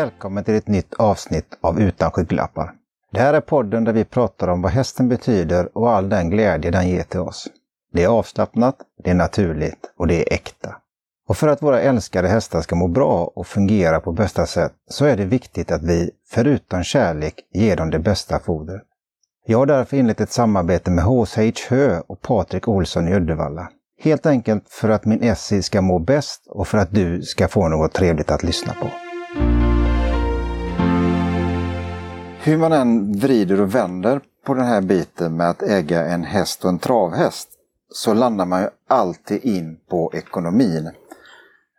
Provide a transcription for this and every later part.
Välkommen till ett nytt avsnitt av Utan skygglappar. Det här är podden där vi pratar om vad hästen betyder och all den glädje den ger till oss. Det är avslappnat, det är naturligt och det är äkta. Och för att våra älskade hästar ska må bra och fungera på bästa sätt så är det viktigt att vi, förutom kärlek, ger dem det bästa fodret. Jag har därför inlett ett samarbete med HSH Hö och Patrik Olsson i Uddevalla. Helt enkelt för att min Essie ska må bäst och för att du ska få något trevligt att lyssna på. Hur man än vrider och vänder på den här biten med att äga en häst och en travhäst så landar man ju alltid in på ekonomin.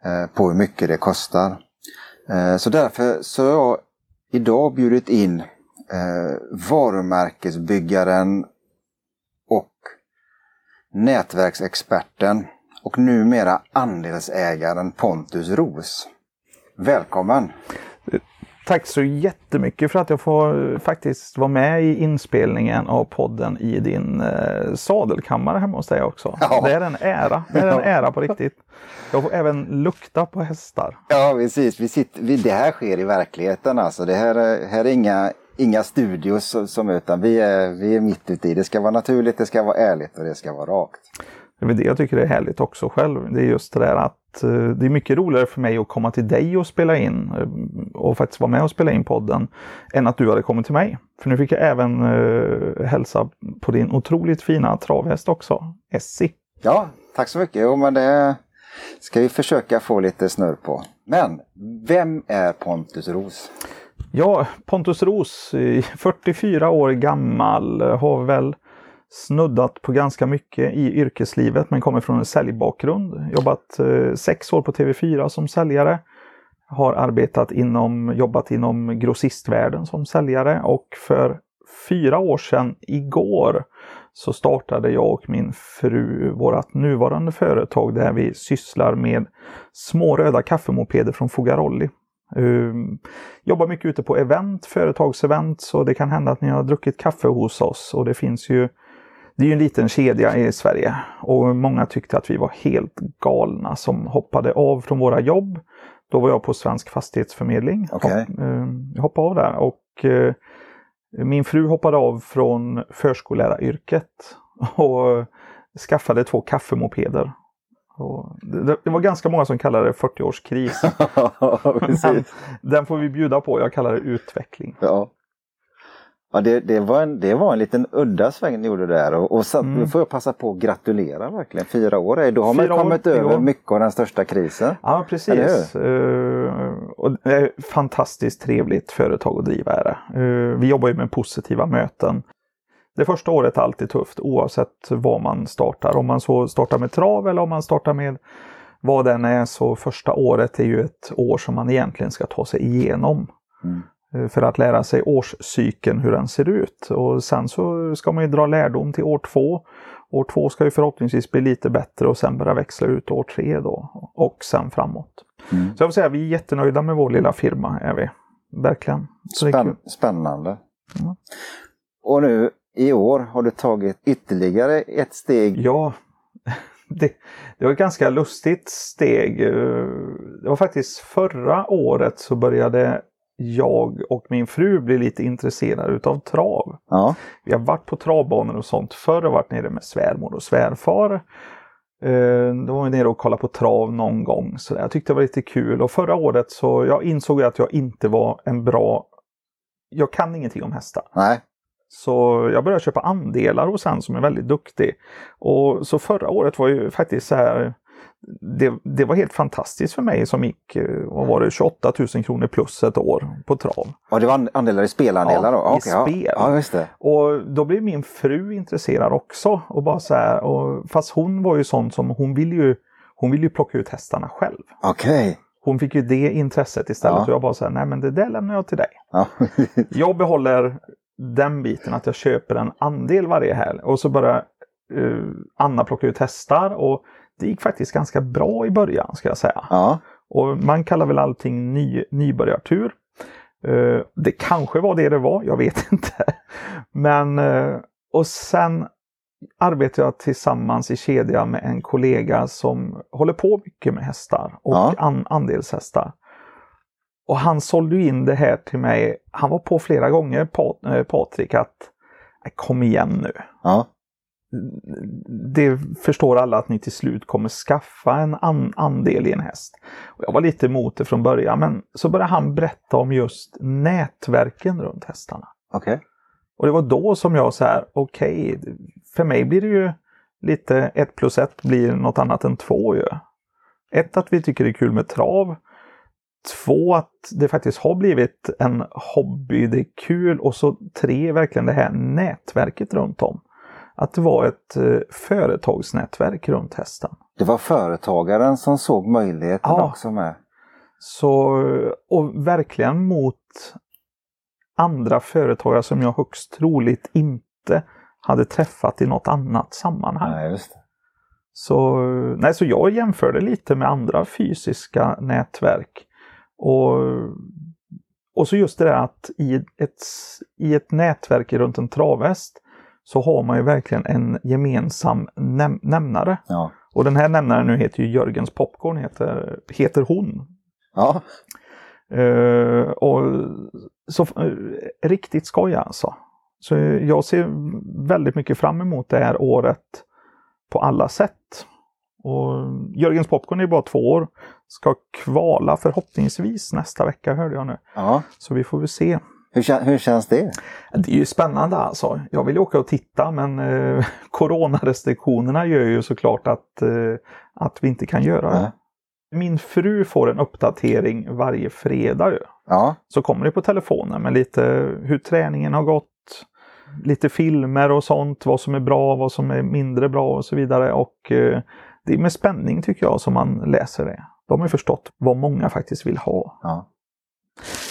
Eh, på hur mycket det kostar. Eh, så därför så har jag idag bjudit in eh, varumärkesbyggaren och nätverksexperten och numera andelsägaren Pontus Ros. Välkommen! Tack så jättemycket för att jag får faktiskt vara med i inspelningen av podden i din eh, sadelkammare hemma hos dig också. Ja. Det är en ära. Det är en ära på riktigt. Jag får även lukta på hästar. Ja precis, vi sitter, vi, det här sker i verkligheten alltså. Det här, här är inga, inga studios som utan vi är, vi är mitt ute i. Det ska vara naturligt, det ska vara ärligt och det ska vara rakt. Det är det jag tycker är härligt också själv. Det är just det där att det är mycket roligare för mig att komma till dig och spela in uh, och faktiskt vara med och spela in podden än att du hade kommit till mig. För nu fick jag även uh, hälsa på din otroligt fina travhäst också, Essie. Ja, tack så mycket. Jo, men det ska vi försöka få lite snurr på. Men vem är Pontus Ros? Ja, Pontus Ros, 44 år gammal, har väl snuddat på ganska mycket i yrkeslivet men kommer från en säljbakgrund. Jobbat eh, sex år på TV4 som säljare. Har arbetat inom, jobbat inom grossistvärlden som säljare och för fyra år sedan igår så startade jag och min fru vårt nuvarande företag där vi sysslar med små röda kaffemopeder från Fogarolli. Uh, ehm, jobbar mycket ute på event, företagsevent, så det kan hända att ni har druckit kaffe hos oss och det finns ju det är ju en liten kedja i Sverige och många tyckte att vi var helt galna som hoppade av från våra jobb. Då var jag på Svensk Fastighetsförmedling. Okay. Eh, jag hoppade av där och eh, min fru hoppade av från förskolläraryrket och skaffade två kaffemopeder. Det, det, var ganska många som kallade det 40-årskris. den får vi bjuda på, jag kallar det utveckling. Ja. Ja, det, det, var en, det var en liten udda sväng ni gjorde där och, och så, mm. får jag passa på att gratulera verkligen. Fyra år, då har man kommit över mycket av den största krisen. Ja precis. Uh, och det är ett fantastiskt trevligt företag att driva är det. Uh, vi jobbar ju med positiva möten. Det första året är alltid tufft oavsett vad man startar. Om man så startar med trav eller om man startar med vad den är så första året är ju ett år som man egentligen ska ta sig igenom. Mm. Eh, för att lära sig årscykeln, hur den ser ut. Och sen så ska man ju dra lärdom till år två. År två ska ju förhoppningsvis bli lite bättre och sen börja växla ut år tre då. Och sen framåt. Mm. Så jag vill säga, vi är jättenöjda med vår lilla firma, är vi. Verkligen. Spänn spännande. Mm. Och nu i år har du tagit ytterligare ett steg. Ja, det, det, var ett ganska lustigt steg. Eh, det var faktiskt förra året så började jag och min fru blir lite intresserade utav trav. Ja. Vi har varit på travbanor och sånt förr och varit nere med svärmor och svärfar. Eh, då var vi nere och kollade på trav någon gång. Så jag tyckte det var lite kul och förra året så jag insåg att jag inte var en bra... Jag kan ingenting om hästar. Nej. Så jag började köpa andelar hos en som är väldigt duktig. Och så förra året var ju faktiskt så här det, det, var helt fantastiskt för mig som gick, eh, vad var det, 28 000 kronor plus ett år på trav. Ja, det var andelar i spelandelar ja, då? i okay, spel. Ja, det. Och då blev min fru intresserad också. Och bara så här, och, fast hon var ju sån som, hon vill ju, hon vill ju plocka ut hästarna själv. Okej. Okay. Hon fick ju det intresset istället ja. och jag bara så här, nej men det där lämnar jag till dig. Ja. jag behåller den biten att jag köper en andel varje helg och så börjar uh, Anna plocka ut hästar och det gick faktiskt ganska bra i början ska jag säga. Ja. Och man kallar väl allting ny, nybörjartur. Uh, det kanske var det det var, jag vet inte. Men uh, och sen arbetar jag tillsammans i kedja med en kollega som håller på mycket med hästar och ja. an, andelshästar. och han sålde in det här till mig. Han var på flera gånger, Pat, eh, Patrik, att "Nej, kom igen nu. Ja. Det förstår alla att ni till slut kommer skaffa en an andel i en häst. Och jag var lite emot det från början, men så började han berätta om just nätverken runt hästarna. Okej. Och det var då som jag så här, okej, för mig blir det ju lite ett plus ett blir något annat än två ju. Ett, att vi tycker det är kul med trav. Två, att det faktiskt har blivit en hobby, det är kul. Och så tre, verkligen det här nätverket runt om. Att det var ett eh, företagsnätverk runt hästen. Det var företagaren som såg möjligheten Ja. också med. Så, och verkligen mot andra företagare som jag högst troligt inte hade träffat i något annat sammanhang. Nej, just det. Så, nej, så jag jämförde lite med andra fysiska nätverk. Och, och så just det där att i ett, i ett nätverk runt en travhäst så har man ju verkligen en gemensam näm nämnare. Ja. Och den här nämnaren nu heter ju Jörgens Popcorn, heter, heter hon. Ja. Eh, och så eh, riktigt skoj alltså. Så jag ser väldigt mycket fram emot det här året på alla sätt. Och Jörgens Popcorn är bara två år. Ska kvala förhoppningsvis nästa vecka hörde jag nu. ja. Så vi får väl se. Hur, hur känns det? Det är ju spännande alltså. Jag vill åka och titta men eh, coronarestriktionerna gör ju såklart att, eh, att vi inte kan göra det. Min fru får en uppdatering varje fredag ju. Ja. så kommer det på telefonen med lite hur träningen har gått, lite filmer och sånt, vad som är bra, vad som är mindre bra och så vidare. Och eh, det är med spänning tycker jag som man läser det. De har ju förstått vad många faktiskt vill ha. ja.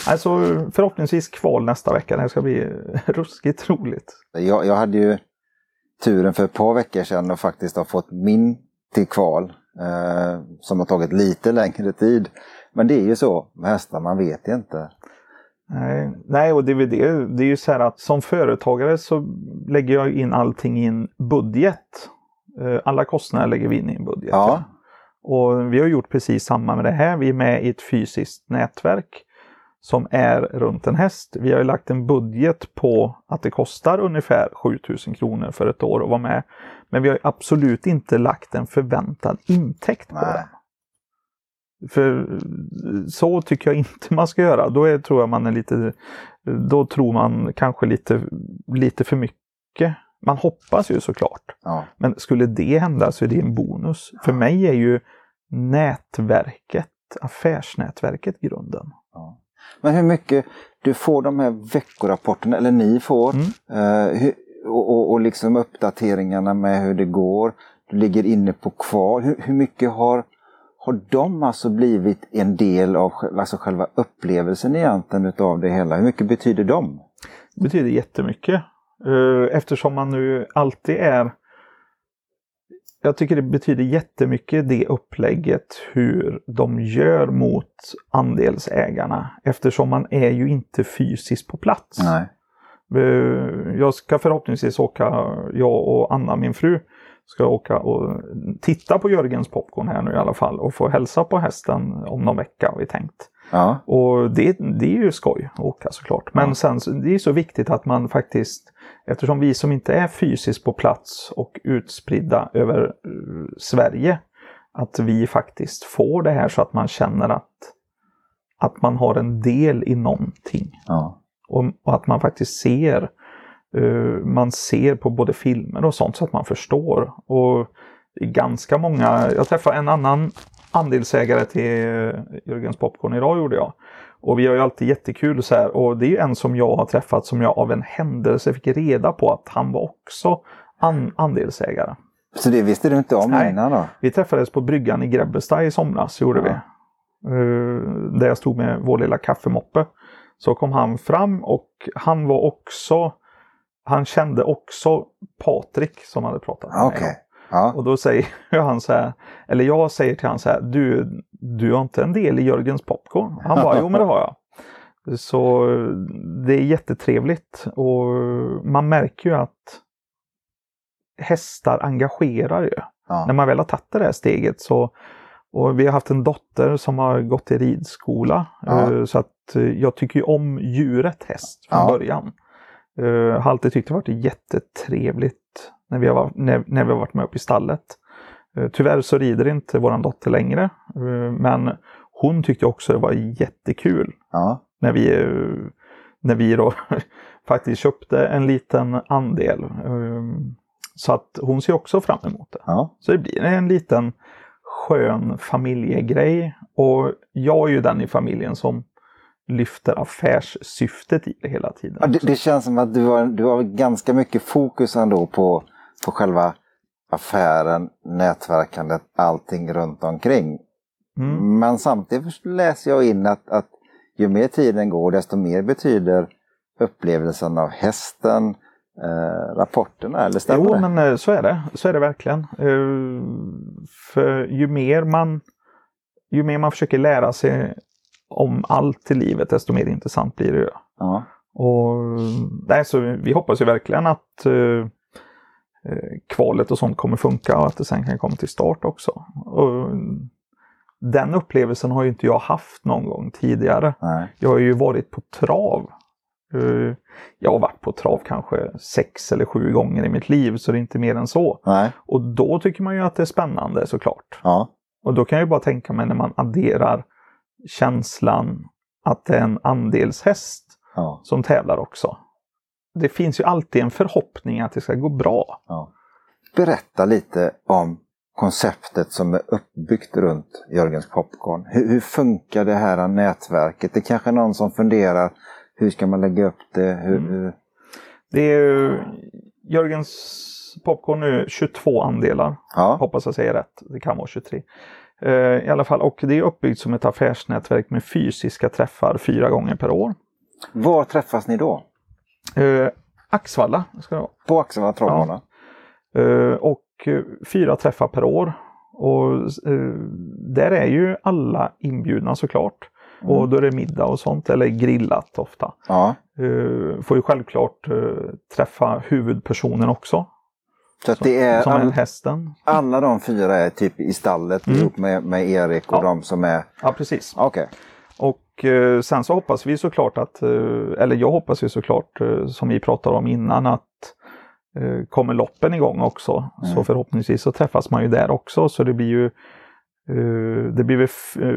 Alltså förhoppningsvis kval nästa vecka. Det ska bli ruskigt roligt. Jag, jag hade ju turen för ett par veckor sedan och faktiskt har fått min till kval. Eh, som har tagit lite längre tid. Men det är ju så med hästar, man vet inte. Nej, nej och det är, det, det är ju så här att som företagare så lägger jag in allting i en budget. Eh, Alla kostnader lägger vi in i en budget. Ja. Och vi har gjort precis samma med det här. Vi är med i ett fysiskt nätverk som är runt en häst. Vi har ju lagt en budget på att det kostar ungefär 7000 kronor för ett år att vara med. Men vi har absolut inte lagt en förväntad intäkt på Nej. den. För så tycker jag inte man ska göra. Då är, tror jag man är lite, då tror man kanske lite, lite för mycket. Man hoppas ju såklart. Ja. Men skulle det hända så är det en bonus. För mig är ju nätverket, affärsnätverket grunden. Men hur mycket, du får de här veckorapporterna, eller ni får, Mm. eh, och, och, och liksom uppdateringarna med hur det går. Du ligger inne på kvar. Hur, hur mycket har, har de alltså blivit en del av alltså själva upplevelsen egentligen utav det hela? Hur mycket betyder de? Det betyder jättemycket. Eh, Eftersom man nu alltid är jag tycker det betyder jättemycket det upplägget hur de gör mot andelsägarna. Eftersom man är ju inte fysiskt på plats. Nej. Eh, Jag ska förhoppningsvis åka, jag och Anna, min fru, ska åka och titta på Jörgens popcorn här nu i alla fall och få hälsa på hästen om någon vecka har vi tänkt. Ja. Och det, det är ju skoj att åka såklart. Men Ja. sen det är så viktigt att man faktiskt, eftersom vi som inte är fysiskt på plats och utspridda över eh, Sverige, att vi faktiskt får det här så att man känner att, att man har en del i någonting. ja. Och, och att man faktiskt ser, eh, man ser på både filmer och sånt så att man förstår. Och ganska många, jag träffade en annan andelsägare till eh, Jörgens Popcorn idag gjorde jag. Och vi har ju alltid jättekul så här. Och det är ju en som jag har träffat som jag av en händelse fick reda på att han var också an- andelsägare. Så det visste du inte om Nej. innan då? Vi träffades på bryggan i Grebbestad i somras, gjorde Ja. vi. Eh, där jag stod med vår lilla kaffemoppe. Så kom han fram och han var också, han kände också Patrik som hade pratat med mig. Ja. Och då säger han så här, eller jag säger till han så här, du, du har inte en del i Jörgens Popcorn? Han bara, jo men det har jag. Så det är jättetrevligt och man märker ju att hästar engagerar ju Ja. när man väl har tagit det där steget så Och vi har haft en dotter som har gått i ridskola. Ja. eh, Så att eh, jag tycker ju om djuret häst från Ja. början. Jag har alltid tyckt det varit jättetrevligt när vi har, när, när vi har varit med upp i stallet. Eh, Tyvärr så rider inte våran dotter längre. eh, Men hon tyckte också det var jättekul Ja. när vi, eh, när vi då faktiskt köpte en liten andel. Så att hon ser också fram emot det. Ja. Så det blir en liten skön familjegrej. Och jag är ju den i familjen som lyfter affärssyftet i det hela tiden. Ja, det, det känns som att du har, du har ganska mycket fokus ändå på, på själva affären, nätverkandet, allting runt omkring. Mm. Men samtidigt läser jag in att, att ju mer tiden går desto mer betyder upplevelsen av hästen, eh, rapporterna, eller stämmer Jo, det? men eh, så är det. Så är det verkligen. Eh, För ju mer man ju mer man försöker lära sig om allt i livet, desto mer intressant blir det ju. Ja. Och, nej, så vi hoppas ju verkligen att eh, kvalet och sånt kommer funka och att det sen kan komma till start också. Och, den upplevelsen har ju inte jag haft någon gång tidigare. Nej. Jag har ju varit på trav. Eh, Jag har varit på trav kanske sex eller sju gånger i mitt liv, så det är inte mer än så. Nej. Och då tycker man ju att det är spännande såklart. Ja. Och då kan jag ju bara tänka mig när man adderar känslan att det är en andelshäst Ja. som tävlar också. Det finns ju alltid en förhoppning att det ska gå bra. ja. Berätta lite om konceptet som är uppbyggt runt Jörgens Popcorn. Hur, hur funkar det här nätverket? Det är kanske någon som funderar, hur ska man lägga upp det? Hur, Mm. hur... Det är ju Jörgens Popcorn nu 22 andelar. Ja. Hoppas jag säger rätt. Det kan vara 23. Eh, I alla fall, och det är uppbyggt som ett affärsnätverk med fysiska träffar fyra gånger per år. Var träffas ni då? Eh, Axvalla ska det vara. På Axevalla travbana? Eh, och eh, fyra träffar per år. Och eh, där är ju alla inbjudna såklart. Mm. Och då är det middag och sånt, eller grillat ofta. Ja. Eh, får ju självklart eh, träffa huvudpersonen också. Så att det är som är all, hästen. alla de fyra är typ i stallet Mm. ihop med, med Erik och Ja. de som är... Ja, precis. Okej. Och eh, sen så hoppas vi såklart att, eh, eller jag hoppas ju såklart, eh, som vi pratade om innan, att kommer loppen igång också. Mm. Så förhoppningsvis så träffas man ju där också. Så det blir ju det blir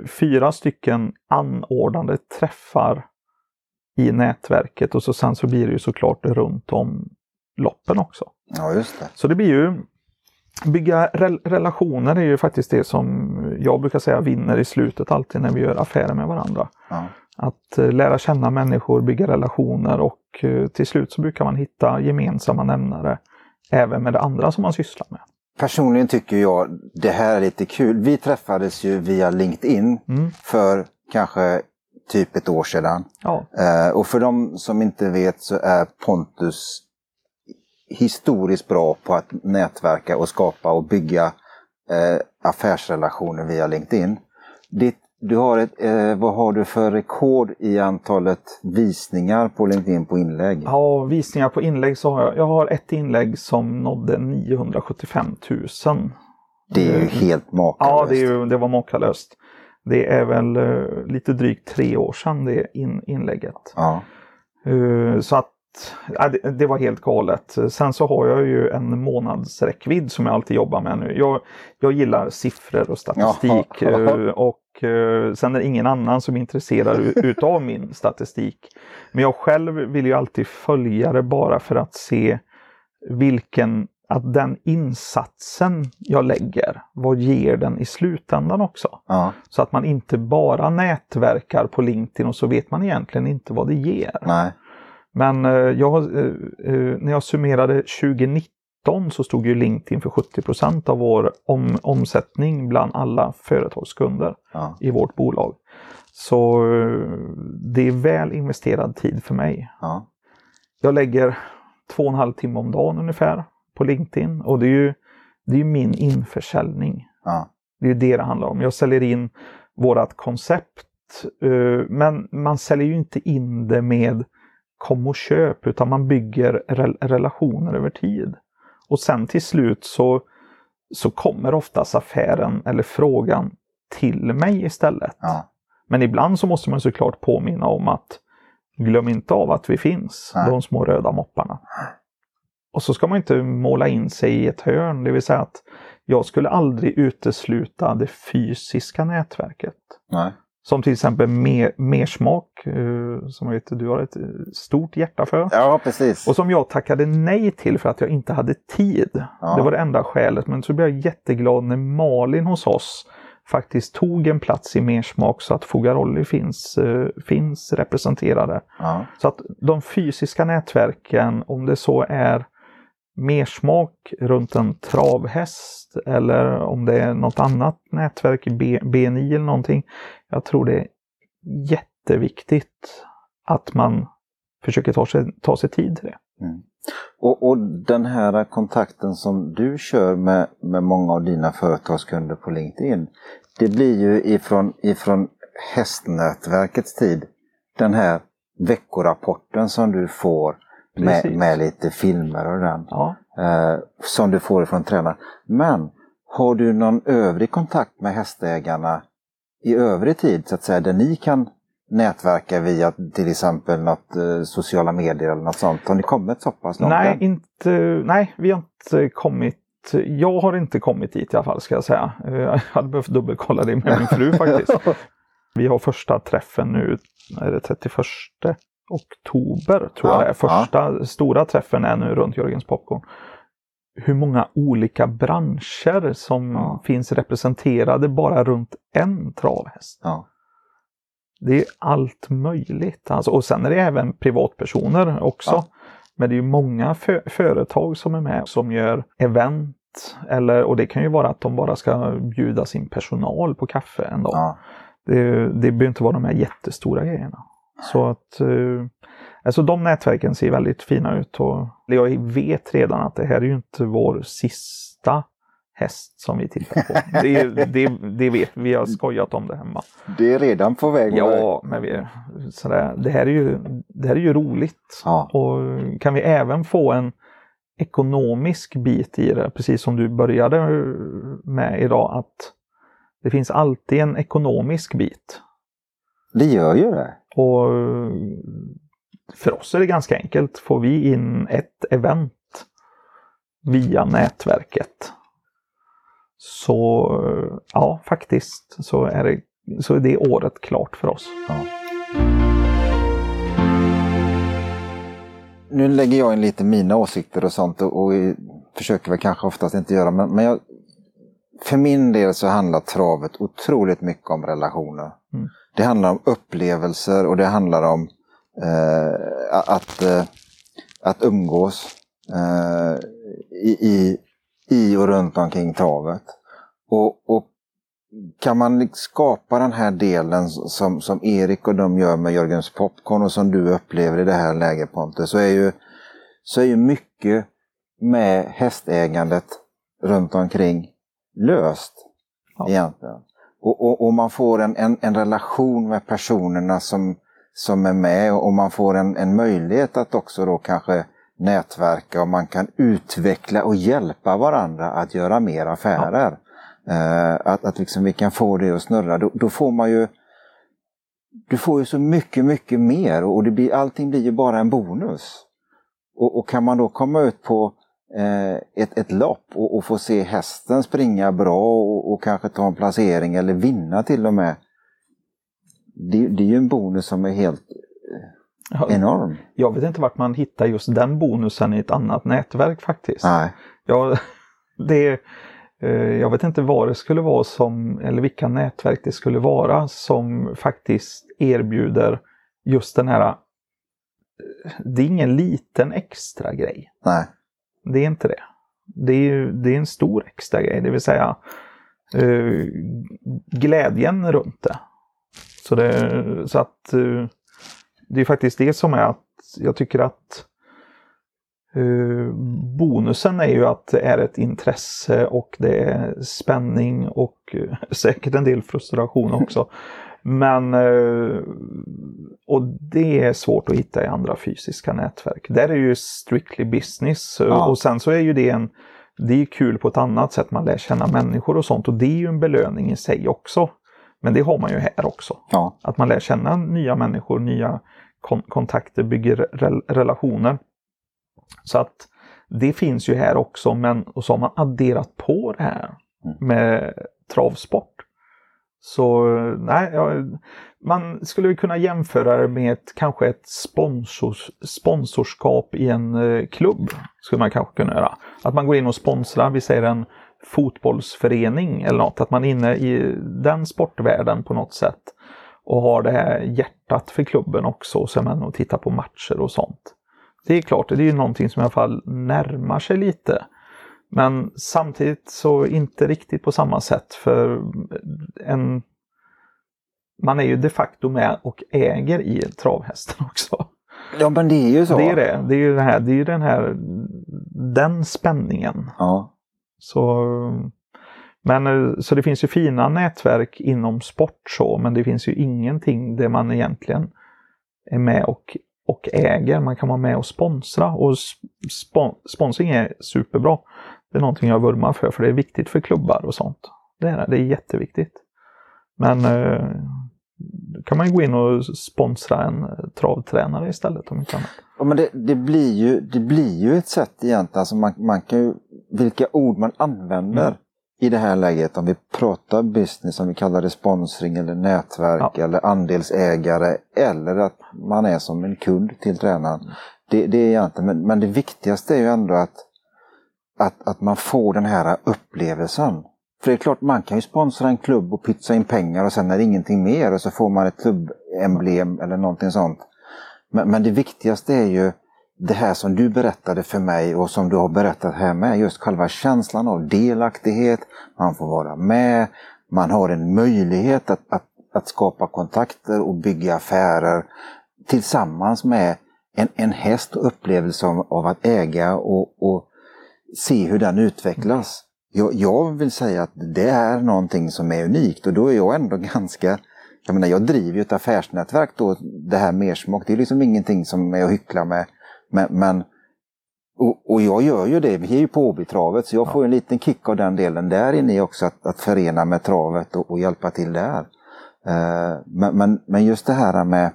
fyra stycken anordnade träffar i nätverket och så sen så blir det ju såklart runt om loppen också. Ja, just det. Så det blir ju Bygga rel- relationer är ju faktiskt det som jag brukar säga vinner i slutet alltid när vi gör affärer med varandra. Ja. Att eh, lära känna människor, bygga relationer och eh, till slut så brukar man hitta gemensamma nämnare även med det andra som man sysslar med. Personligen tycker jag det här är lite kul. Vi träffades ju via LinkedIn Mm. för kanske typ ett år sedan. Ja, Eh, och för de som inte vet så är Pontus historiskt bra på att nätverka och skapa och bygga eh, affärsrelationer via LinkedIn. Ditt, du har ett, eh, vad har du för rekord i antalet visningar på LinkedIn på inlägg? ja visningar på inlägg så har jag, jag har ett inlägg som nådde 975 000. Det är ju helt makalöst. Ja, det, är ju, det var makalöst. Det är väl eh, lite drygt tre år sedan det in, inlägget. Ja. Eh, Så att det, var helt galet. Sen så har jag ju en månadsräckvidd som jag alltid jobbar med nu. Jag, jag gillar siffror och statistik. Jaha. eh, Och eh, sen är det ingen annan som är intresserad utav min statistik. Men jag själv vill ju alltid följa det bara för att se vilken att den insatsen jag lägger, vad ger den i slutändan också? ja. Så att man inte bara nätverkar på LinkedIn och så vet man egentligen inte vad det ger. Nej. Men eh, jag, eh, eh, när jag summerade 2019 så stod ju LinkedIn för 70% av vår om, omsättning bland alla företagskunder Ja. i vårt bolag. Så det är väl investerad tid för mig. Ja. Jag lägger två och en halv timme om dagen ungefär på LinkedIn och det är ju, det är min införsäljning. Ja. Det är ju det det handlar om. Jag säljer in vårat koncept. Men man säljer ju inte in det med kom och köp utan man bygger rel- relationer över tid. Och sen till slut så, så kommer oftast affären eller frågan till mig istället. Ja. Men ibland så måste man såklart påminna om att glöm inte av att vi finns, Nej. de små röda mopparna. Och så ska man inte måla in sig i ett hörn, det vill säga att jag skulle aldrig utesluta det fysiska nätverket. Nej. Som till exempel mer, mersmak, eh, som jag vet du har ett eh, stort hjärta för. Ja, precis. Och som jag tackade nej till för att jag inte hade tid. Ja. Det var det enda skälet. Men så blev jag jätteglad när Malin hos oss faktiskt tog en plats i Mersmak så att Fogarolli finns, eh, finns representerade. Ja. Så att de fysiska nätverken, om det så är mersmak runt en travhäst eller om det är något annat nätverk, BNI eller någonting. Jag tror det är jätteviktigt att man försöker ta sig, ta sig tid till det. Mm. Och, och den här kontakten som du kör med, med många av dina företagskunder på LinkedIn. Det blir ju ifrån, ifrån hästnätverkets tid. Den här veckorapporten som du får med, med lite filmer och den. Ja. Eh, som du får ifrån tränaren. Men har du någon övrig kontakt med hästägarna i övrig tid så att säga där ni kan nätverka via till exempel något eh, sociala medier eller något sånt? Har ni kommit så pass långt? Nej, än? inte, nej, vi har inte kommit jag har inte kommit dit i alla fall ska jag säga. Eh, Jag hade behövt dubbelkolla det med min fru faktiskt. Vi har första träffen nu, är det 31 oktober tror jag Ja, det är. Första stora träffen är nu runt Jörgens Popcorn. Hur många olika branscher som Ja. finns representerade bara runt en travhäst. Ja. Det är allt möjligt. Alltså, och sen är det även privatpersoner också. Ja. Men det är ju många fö- företag som är med som gör event. Eller, och det kan ju vara att de bara ska bjuda sin personal på kaffe en dag. Ja. Det, det behöver inte vara de här jättestora grejerna. Så att eh, alltså de nätverken ser väldigt fina ut. Och jag vet redan att det här är ju inte vår sista häst som vi tittar på. Det, det, det vet vi, vi har skojat om det hemma. Det är redan på väg. Ja, men vi, sådär, det, här är ju, det här är ju roligt. Ja. Och kan vi även få en ekonomisk bit i det, precis som du började med idag, att det finns alltid en ekonomisk bit. Det gör ju det. Och för oss är det ganska enkelt. Får vi in ett event via nätverket så ja, faktiskt så är det, så är det året klart för oss. Ja. Nu lägger jag in lite mina åsikter och sånt och, och försöker väl kanske oftast inte göra men, men jag, för min del så handlar travet otroligt mycket om relationer. Mm. Det handlar om upplevelser och det handlar om eh, att, eh, att umgås eh, i, i, och runt omkring travet. Och, och kan man skapa den här delen som, som Erik och de gör med Jörgens Popcorn och som du upplever i det här läget Pontus, så är ju, så är ju mycket med hästägandet runt omkring löst. Ja. Egentligen. Och, och, och man får en, en, en relation med personerna som, som är med och man får en, en möjlighet att också då kanske nätverka och man kan utveckla och hjälpa varandra att göra mer affärer. Eh, att, att liksom vi kan få det att snurra. Då, då får man ju du får ju så mycket, mycket mer och det blir, allting blir ju bara en bonus. Och, och kan man då komma ut på ett, ett lopp och, och få se hästen springa bra och, och kanske ta en placering eller vinna till och med. Det, det är ju en bonus som är helt Ja, enorm. Jag vet inte vart man hittar just den bonusen i ett annat nätverk faktiskt. Nej. Ja, det, eh, jag vet inte vad det skulle vara som, eller vilka nätverk det skulle vara som faktiskt erbjuder just den här. eh, Det är ingen liten extra grej. Nej. Det är inte det. Det är, ju- det är en stor extra grej, det vill säga uh, glädjen runt det. Så, det, så att uh, det är faktiskt det som är att jag tycker att uh, bonusen är ju att det är ett intresse och det är spänning och säkert en del frustration också. Men eh, och det är svårt att hitta i andra fysiska nätverk. Där är ju strictly business Ja. och sen så är ju det en det är kul på ett annat sätt, man lär känna människor och sånt och det är ju en belöning i sig också. Men det har man ju här också. Ja. Att man lär känna nya människor, nya kon kontakter, bygger rel relationer. Så att det finns ju här också, men och så har man adderat på det här Mm. med travsport. Så nej, ja, man skulle kunna jämföra det med ett, kanske ett sponsors, sponsorskap i en eh, klubb. Skulle man kanske kunna göra. Att man går in och sponsrar, vi säger en fotbollsförening eller något. Att man är inne i den sportvärlden på något sätt. Och har det här hjärtat för klubben också. Och så är man och tittar på matcher och sånt. Det är klart, det är ju någonting som i alla fall närmar sig lite. Men samtidigt så inte riktigt på samma sätt för en man är ju de facto med och äger i travhästen också. ja, men det är ju så. Det är det. Det är ju, det här, det är den här den spänningen. Ja. Så, men, eh, så det finns ju fina nätverk inom sport så, men det finns ju ingenting där man egentligen är med och, och äger. Man kan vara med och sponsra och spon, sponsring är superbra. Det är någonting jag vurmar för, för det är viktigt för klubbar och sånt. Det är, det är jätteviktigt. Men eh, då kan man ju gå in och sponsra en eh, travtränare istället om inte annat. Ja, men det, det, blir ju, det blir ju ett sätt egentligen, alltså man, man kan ju, vilka ord man använder Mm. i det här läget, om vi pratar business, om vi kallar det sponsring eller nätverk Ja. eller andelsägare eller att man är som en kund till tränaren. Det, det är egentligen, men, men det viktigaste är ju ändå att, att, att man får den här upplevelsen. För det är klart, man kan ju sponsra en klubb och pytsa in pengar och sen är det ingenting mer och så får man ett klubbemblem eller någonting sånt. Men, men det viktigaste är ju det här som du berättade för mig och som du har berättat här med. Just själva känslan av delaktighet. Man får vara med. Man har en möjlighet att, att, att skapa kontakter och bygga affärer tillsammans med en, en häst och upplevelse av, av att äga och, och se hur den utvecklas. Jag, jag vill säga att det är någonting som är unikt och då är jag ändå ganska jag menar, jag driver ju ett affärsnätverk då, det här Mersmak, det är liksom ingenting som är att hyckla med. Men, men och, och jag gör ju det, vi är ju på Åbytravet så jag får en liten kick av den delen där inne också, att, att förena med travet och, och hjälpa till där. Eh, men, men, men just det här med,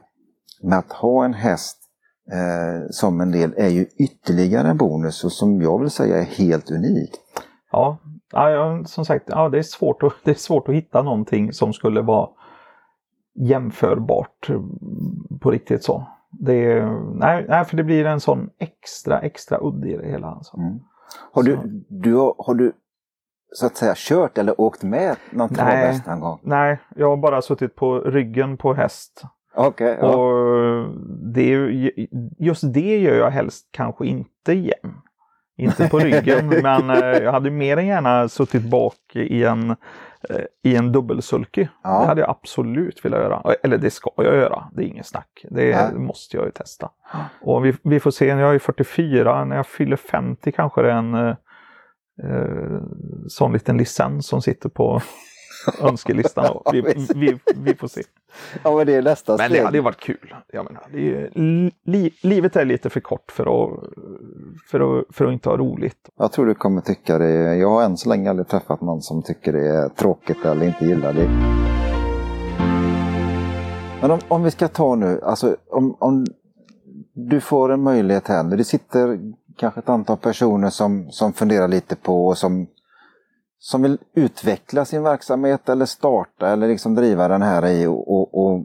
med att ha en häst eh, som en del är ju ytterligare en bonus och som jag vill säga är helt unikt. Ja, ja, som sagt, ja, det, är svårt att, det är svårt att hitta någonting som skulle vara jämförbart eh, på riktigt så. Det, nej, nej, för det blir en sån extra, extra udd i det hela. Alltså. Mm. Har, du, du, har, har du så att säga kört eller åkt med någon travhäst någon gång? Nej, jag har bara suttit på ryggen på häst. Okej, ja. Det är just det gör jag helst kanske inte igen. Inte på ryggen, men eh, jag hade mer än gärna suttit bak i en, eh, i en dubbelsulky. Ja. Det hade jag absolut velat göra. Eller det ska jag göra, det är inget snack. Det Nej. måste jag ju testa. Och vi, vi får se, jag är 44, när jag fyller 50 kanske det är en eh, eh, sån liten licens som sitter på önskelistan. Vi, vi, vi får se. ja, men det är nästa Men steg. det hade varit kul. Jag menar, är li, livet är lite för kort för att, för, att, för att inte ha roligt. Jag tror du kommer tycka det. Jag har än så länge aldrig träffat någon som tycker det är tråkigt eller inte gillar det. Men om, om vi ska ta nu, alltså om, om du får en möjlighet här nu. Det sitter kanske ett antal personer som, som funderar lite på och som, som vill utveckla sin verksamhet eller starta eller liksom driva den här i och, och, och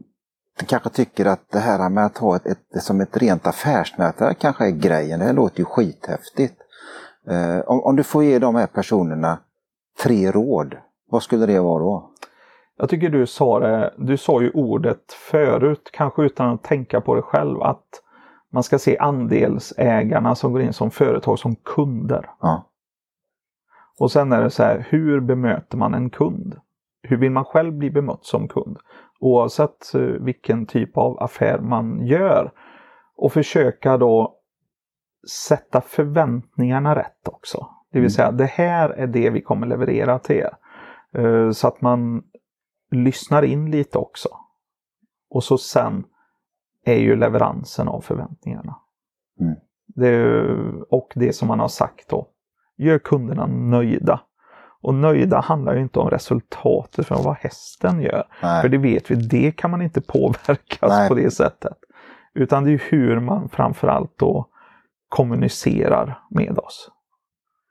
kanske tycker att det här med att ha ett, ett, som ett rent affärsnätverk kanske är grejen. Det här låter ju skithäftigt. Eh, om, om du får ge de här personerna tre råd, vad skulle det vara då? Jag tycker du sa det, du sa ju ordet förut, kanske utan att tänka på det själv, att man ska se andelsägarna som går in som företag som kunder. Ja. Och sen är det så här, hur bemöter man en kund? Hur vill man själv bli bemött som kund? Oavsett eh, vilken typ av affär man gör. Och försöka då sätta förväntningarna rätt också. Det vill Mm. säga, det här är det vi kommer leverera till er. Eh, Så att man lyssnar in lite också. Och så sen är ju leveransen av förväntningarna. Mm. Det, och det som man har sagt då. Gör kunderna nöjda. Och nöjda handlar ju inte om resultatet från vad hästen gör. Nej. För det vet vi, det kan man inte påverkas Nej. på det sättet. Utan det är hur man framförallt då kommunicerar med oss.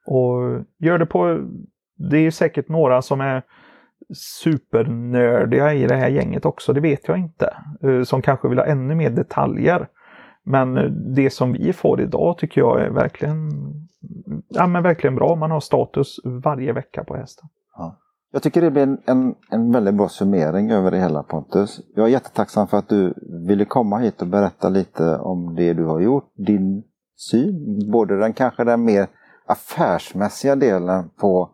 Och gör det på, det är säkert några som är supernördiga i det här gänget också, det vet jag inte. Eh, Som kanske vill ha ännu mer detaljer. Men eh, det som vi får idag tycker jag är verkligen, ja, men verkligen bra. Man har status varje vecka på hästen. Jag tycker det blir en, en, en väldigt bra summering över det hela Pontus. Jag är jättetacksam för att du ville komma hit och berätta lite om det du har gjort. Din syn, både den kanske den mer affärsmässiga delen på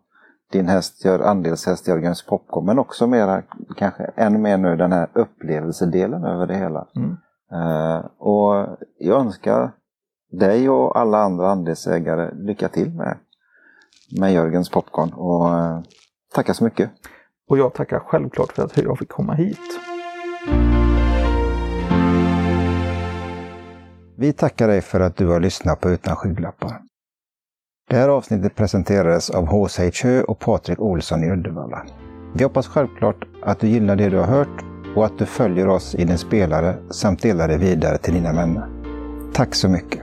din häst, gör andelshäst Jörgens Popcorn, men också mera, kanske ännu mer nu den här upplevelsedelen över det hela. Mm. Eh, och jag önskar dig och alla andra andelsägare lycka till med, med Jörgens Popcorn och eh, tackar så mycket. Och jag tackar självklart för att jag fick komma hit. Vi tackar dig för att du har lyssnat på Utan skygglappar. Det här avsnittet presenterades av H.C. Hö och Patrik Olsson i Uddevalla. Vi hoppas självklart att du gillar det du har hört och att du följer oss i din spelare samt delar det vidare till dina vänner. Tack så mycket!